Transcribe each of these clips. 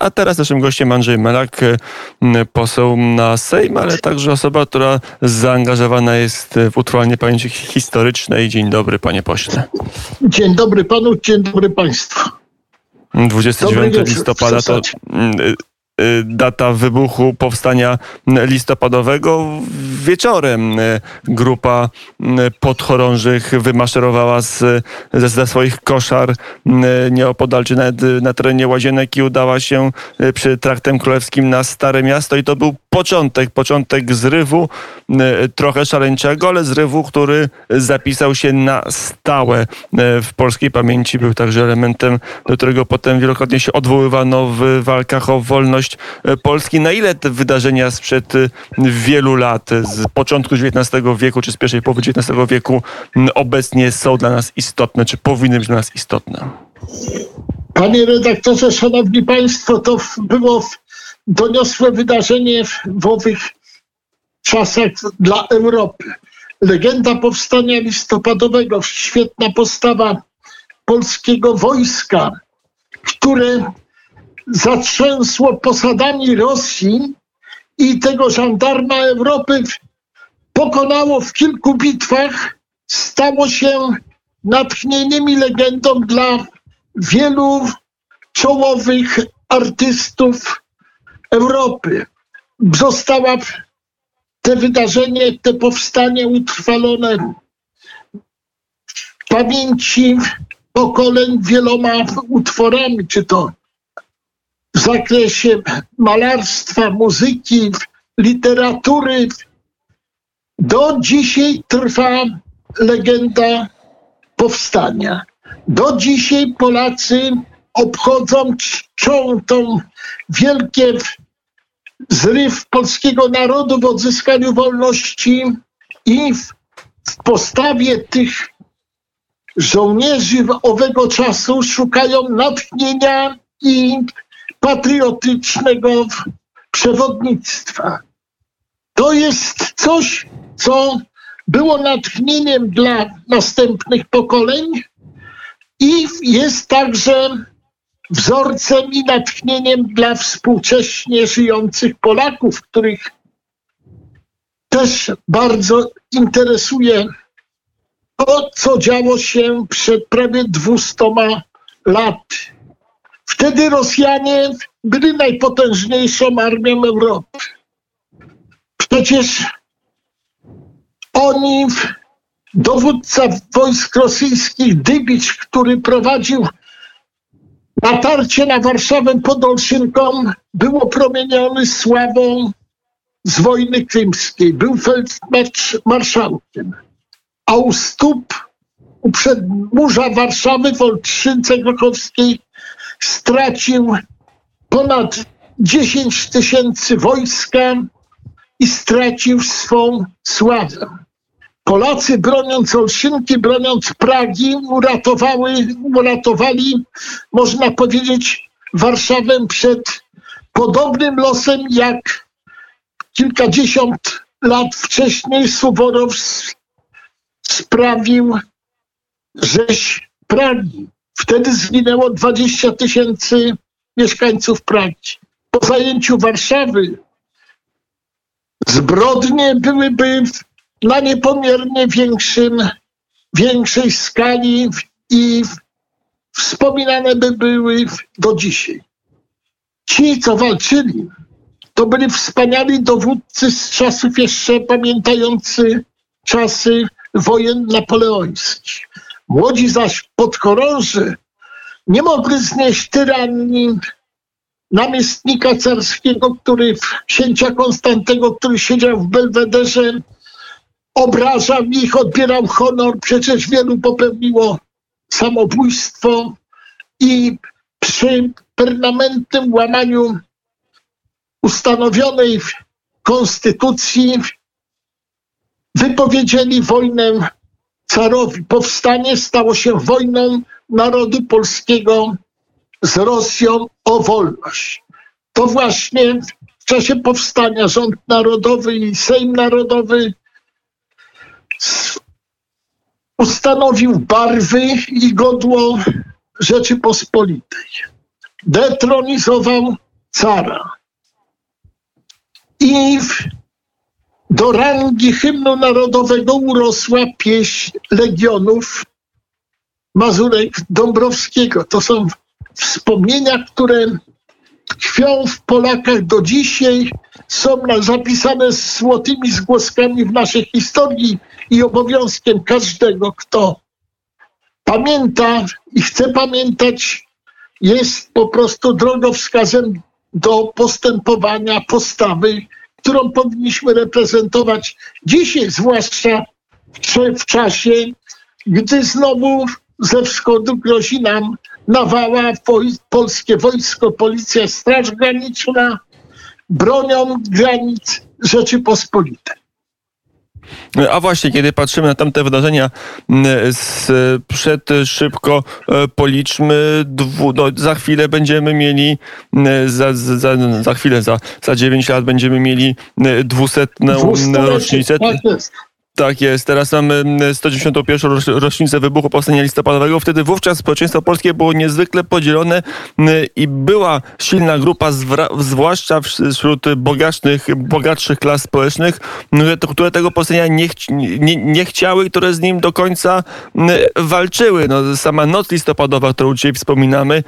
A teraz naszym gościem Andrzej Melak, poseł na Sejm, ale także osoba, która zaangażowana jest w utrwalanie pamięci historycznej. Dzień dobry, panie pośle. Dzień dobry panu, dzień dobry państwu. 29 listopada to Y, data wybuchu powstania listopadowego. Wieczorem y, grupa y, podchorążych wymaszerowała z, ze, ze swoich koszar nieopodal czy nawet na terenie Łazienek i udała się przy Traktem Królewskim na Stare Miasto i to był początek, początek zrywu trochę szaleńczego, ale zrywu, który zapisał się na stałe w polskiej pamięci. Był także elementem, do którego potem wielokrotnie się odwoływano w walkach o wolność E, Polski. Na ile te wydarzenia sprzed e, wielu lat, z początku XIX wieku czy z pierwszej połowy XIX wieku obecnie są dla nas istotne, czy powinny być dla nas istotne? Panie redaktorze, szanowni państwo, to było doniosłe wydarzenie w owych czasach dla Europy. Legenda powstania listopadowego, świetna postawa polskiego wojska, które zatrzęsło posadami Rosji i tego żandarma Europy pokonało w kilku bitwach, stało się natchnieniem i legendą dla wielu czołowych artystów Europy. Została te wydarzenie, te powstanie utrwalone w pamięci pokoleń wieloma utworami, czy to w zakresie malarstwa, muzyki, literatury. Do dzisiaj trwa legenda powstania. Do dzisiaj Polacy obchodzą, czczą tą wielkie zryw polskiego narodu w odzyskaniu wolności i w, w postawie tych żołnierzy owego czasu szukają natchnienia i patriotycznego przewodnictwa. To jest coś, co było natchnieniem dla następnych pokoleń i jest także wzorcem i natchnieniem dla współcześnie żyjących Polaków, których też bardzo interesuje to, co działo się przed prawie 200 laty. Wtedy Rosjanie byli najpotężniejszą armią Europy. Przecież oni, dowódca wojsk rosyjskich Dybicz, który prowadził natarcie na Warszawę pod Olszynką, był opromieniony sławą z wojny krymskiej. Był feldmarszałkiem. A u stóp, u przedmurza Warszawy w Olszynce Grochowskiej stracił ponad 10 tysięcy wojska i stracił swą sławę. Polacy broniąc Olszynki, broniąc Pragi, uratowały, uratowali, można powiedzieć, Warszawę przed podobnym losem jak kilkadziesiąt lat wcześniej Suworow sprawił rzeź Pragi. Wtedy zginęło 20 tysięcy mieszkańców Pragi. Po zajęciu Warszawy zbrodnie byłyby na niepomiernie większym, większej skali i wspominane by były do dzisiaj. Ci, co walczyli, to byli wspaniali dowódcy z czasów jeszcze pamiętający czasy wojen napoleońskich. Młodzi zaś podchorąży nie mogli znieść tyranii namiestnika carskiego, który, księcia Konstantego, który siedział w Belwederze, obrażał ich, odbierał honor. Przecież wielu popełniło samobójstwo i przy permanentnym łamaniu ustanowionej konstytucji wypowiedzieli wojnę carowi. Powstanie stało się wojną narodu polskiego z Rosją o wolność. To właśnie w czasie powstania rząd narodowy i Sejm Narodowy ustanowił barwy i godło Rzeczypospolitej. Detronizował cara. I do rangi hymnu narodowego urosła pieśń Legionów Mazurek Dąbrowskiego. To są wspomnienia, które tkwią w Polakach do dzisiaj, są zapisane z złotymi zgłoskami w naszej historii i obowiązkiem każdego, kto pamięta i chce pamiętać, jest po prostu drogowskazem do postępowania, postawy, którą powinniśmy reprezentować dzisiaj, zwłaszcza w, czasie, gdy znowu ze wschodu grozi nam nawała polskie wojsko, policja, straż graniczna bronią granic Rzeczypospolitej. A właśnie, kiedy patrzymy na tamte wydarzenia, przed szybko e, policzmy, dwu, no, za chwilę będziemy mieli, za, za, za chwilę, za, za 9 lat będziemy mieli dwusetną rocznicę. Tak tak jest. Teraz mamy 191. rocznicę wybuchu Powstania Listopadowego. Wtedy wówczas społeczeństwo polskie było niezwykle podzielone i była silna grupa, zwłaszcza wśród bogatszych, bogatszych klas społecznych, które tego powstania nie, nie, nie chciały, które z nim do końca walczyły. No, sama noc listopadowa, którą dzisiaj wspominamy,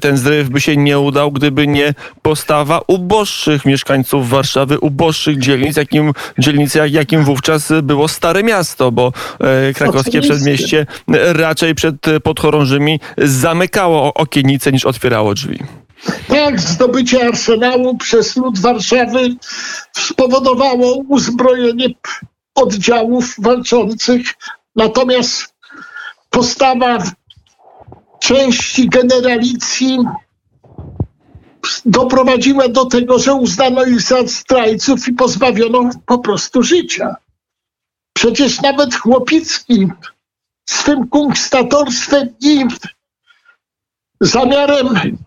ten zryw by się nie udał, gdyby nie postawa uboższych mieszkańców Warszawy, uboższych dzielnic, jakim, dzielnic, jakim wówczas było było Stare Miasto, bo e, krakowskie przedmieście raczej przed podchorążymi zamykało okienice niż otwierało drzwi. Tak, zdobycie arsenału przez lud Warszawy spowodowało uzbrojenie oddziałów walczących, natomiast postawa części generalicji doprowadziła do tego, że uznano ich za zdrajców i pozbawiono po prostu życia. Przecież nawet Chłopicki swym kungstatorstwem i zamiarem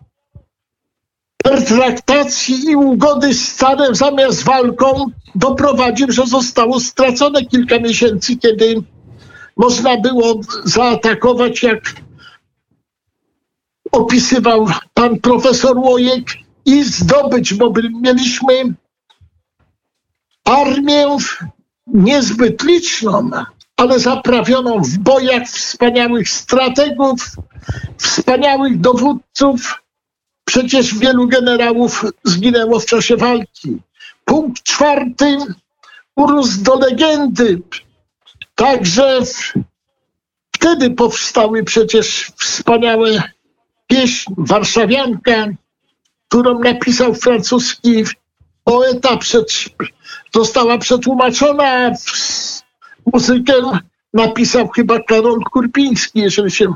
pertraktacji i ugody z carem zamiast walką doprowadził, że zostało stracone kilka miesięcy, kiedy można było zaatakować, jak opisywał pan profesor Łojek, i zdobyć, bo mieliśmy armię niezbyt liczną, ale zaprawioną w bojach wspaniałych strategów, wspaniałych dowódców. Przecież wielu generałów zginęło w czasie walki. Punkt czwarty urósł do legendy. Także wtedy powstały przecież wspaniałe pieśń Warszawianka, którą napisał francuski poeta przed, została przetłumaczona. Muzykę napisał chyba Karol Kurpiński, jeżeli się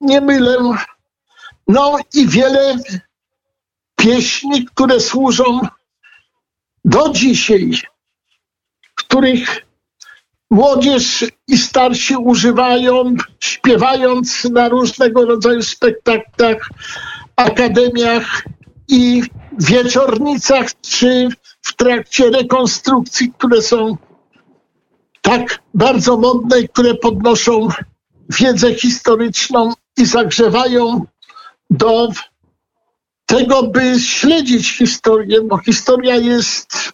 nie mylę. No i wiele pieśni, które służą do dzisiaj, których młodzież i starsi używają, śpiewając na różnego rodzaju spektaklach, akademiach i wieczornicach, czy w trakcie rekonstrukcji, które są tak bardzo modne które podnoszą wiedzę historyczną i zagrzewają do tego, by śledzić historię, bo historia jest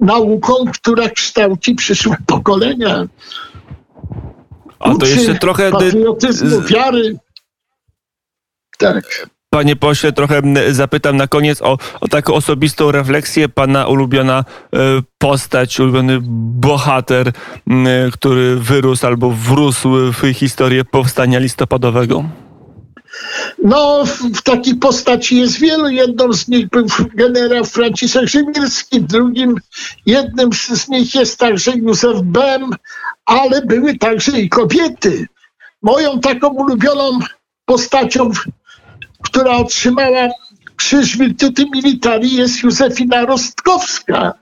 nauką, która kształci przyszłe pokolenia. A to jeszcze trochę. Patriotyzmu, wiary. Tak. Panie pośle, trochę zapytam na koniec o, o taką osobistą refleksję. Pana ulubiona e, postać, ulubiony bohater, który wyrósł albo wrósł w historię powstania listopadowego? No, w takiej postaci jest wielu. Jedną z nich był generał Franciszek Rzymirski, drugim jednym z nich jest także Józef Bem, ale były także i kobiety. Moją taką ulubioną postacią która otrzymała Krzyż Virtuti Militari jest Józefina Rostkowska.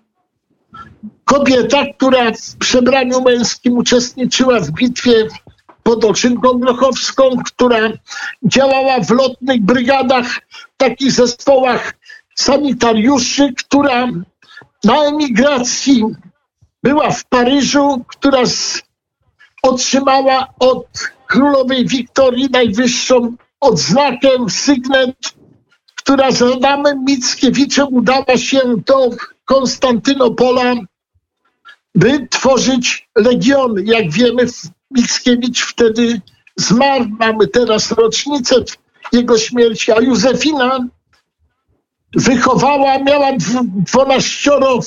Kobieta, która w przebraniu męskim uczestniczyła w bitwie pod Oczynką Grochowską, która działała w lotnych brygadach, takich zespołach sanitariuszy, która na emigracji była w Paryżu, która otrzymała od królowej Wiktorii najwyższą odznakę, sygnet, która z Adamem Mickiewiczem udała się do Konstantynopola, by tworzyć legiony. Jak wiemy, Mickiewicz wtedy zmarł. Mamy teraz rocznicę jego śmierci, a Józefina wychowała, miała dwunaścioro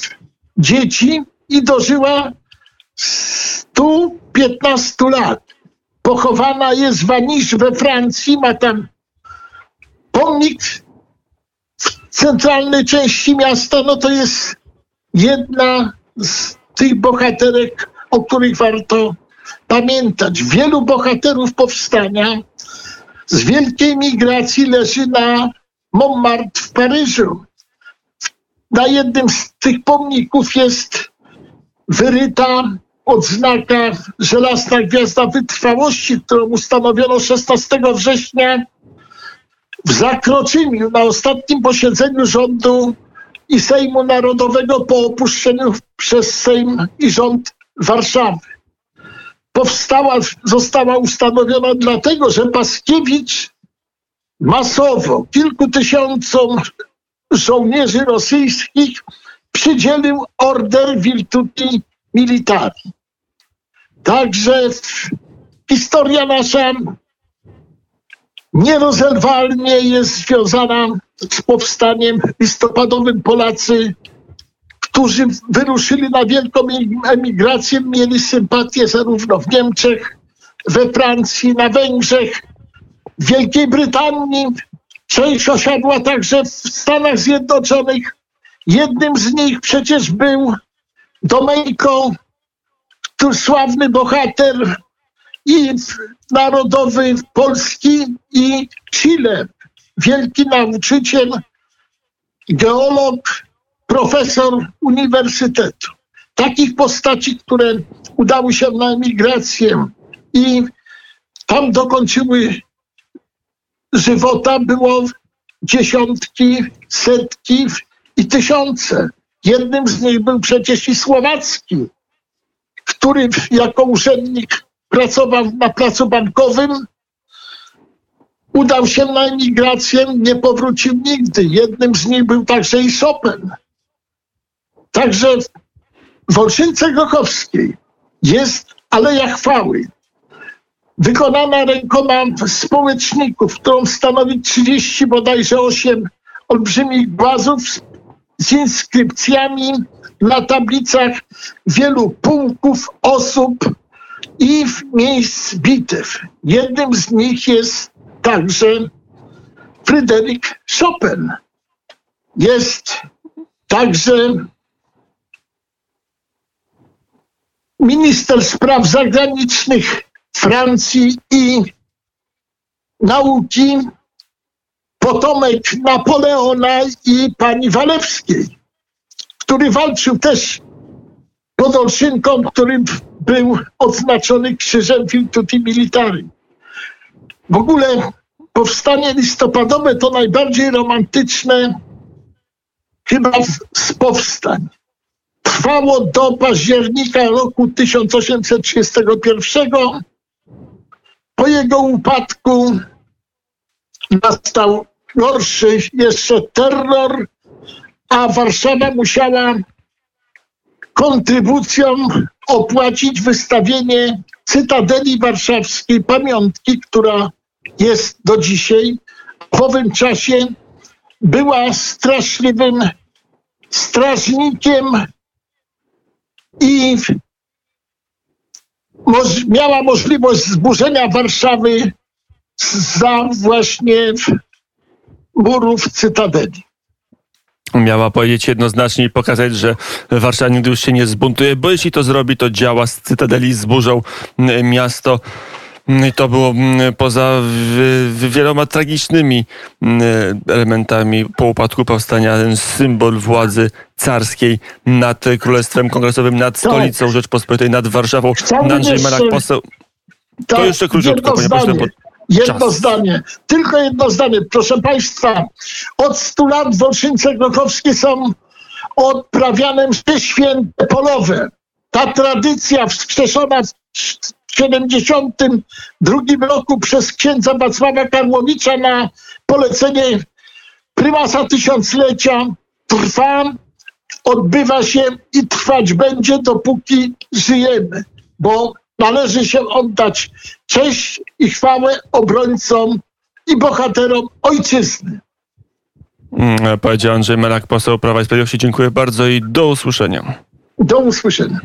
dzieci i dożyła 115 lat. Pochowana jest w Anisz we Francji, ma tam pomnik w centralnej części miasta, no to jest jedna z tych bohaterek, o których warto pamiętać. Wielu bohaterów powstania z wielkiej migracji leży na Montmartre w Paryżu. Na jednym z tych pomników jest wyryta odznaka Żelazna Gwiazda Wytrwałości, którą ustanowiono 16 września w Zakroczymiu na ostatnim posiedzeniu rządu i Sejmu Narodowego po opuszczeniu przez Sejm i rząd Warszawy. Powstała, została ustanowiona dlatego, że Paskiewicz masowo kilku tysiącom żołnierzy rosyjskich przydzielił order Virtuti Militari. Także historia nasza nierozerwalnie jest związana z powstaniem listopadowym. Polacy, którzy wyruszyli na wielką emigrację, mieli sympatię zarówno w Niemczech, we Francji, na Węgrzech, w Wielkiej Brytanii. Część osiadła także w Stanach Zjednoczonych. Jednym z nich przecież był Domejko, sławny bohater i narodowy Polski i Chile. Wielki nauczyciel, geolog, profesor uniwersytetu. Takich postaci, które udały się na emigrację i tam dokończyły żywota, było dziesiątki, setki i tysiące. Jednym z nich był przecież i Słowacki, który jako urzędnik pracował na placu bankowym, udał się na emigrację, nie powrócił nigdy. Jednym z nich był także i Chopin. Także w Olszynce Grochowskiej jest Aleja Chwały, wykonana rękoma społeczników, którą stanowi 30 bodajże 8 olbrzymich głazów z inskrypcjami na tablicach wielu pułków, osób i miejsc bitew. Jednym z nich jest także Fryderyk Chopin. Jest także minister spraw zagranicznych Francji i nauki, potomek Napoleona i pani Walewskiej który walczył też pod Olszynką, który był odznaczony krzyżem Virtuti Militari. W ogóle powstanie listopadowe to najbardziej romantyczne chyba z powstań. Trwało do października roku 1831. Po jego upadku nastał gorszy jeszcze terror a Warszawa musiała kontrybucją opłacić wystawienie Cytadeli Warszawskiej, pamiątki, która jest do dzisiaj. W owym czasie była straszliwym strażnikiem i moż, miała możliwość zburzenia Warszawy za właśnie murów Cytadeli miała powiedzieć jednoznacznie i pokazać, że Warszawa nigdy już się nie zbuntuje, bo jeśli to zrobi, to działa z Cytadeli, zburzą miasto. I to było poza wieloma tragicznymi elementami po upadku powstania ten symbol władzy carskiej nad Królestwem Kongresowym, nad tak. stolicą Rzeczpospolitej, nad Warszawą. Andrzej Marak, poseł. Tak, to jeszcze króciutko, panie pośle. Jedno Czas. zdanie, tylko jedno zdanie. Proszę Państwa, od 100 lat w Olszynce Grochowskie są odprawiane msze święte polowe. Ta tradycja wskrzeszona w 72 roku przez księdza Wacława Karłowicza na polecenie prymasa tysiąclecia trwa, odbywa się i trwać będzie, dopóki żyjemy, bo należy się oddać cześć i chwałę obrońcom i bohaterom ojczyzny. Mm, Powiedział Andrzej Melak, poseł Prawa i Sprawiedliwości. Dziękuję bardzo i do usłyszenia. Do usłyszenia.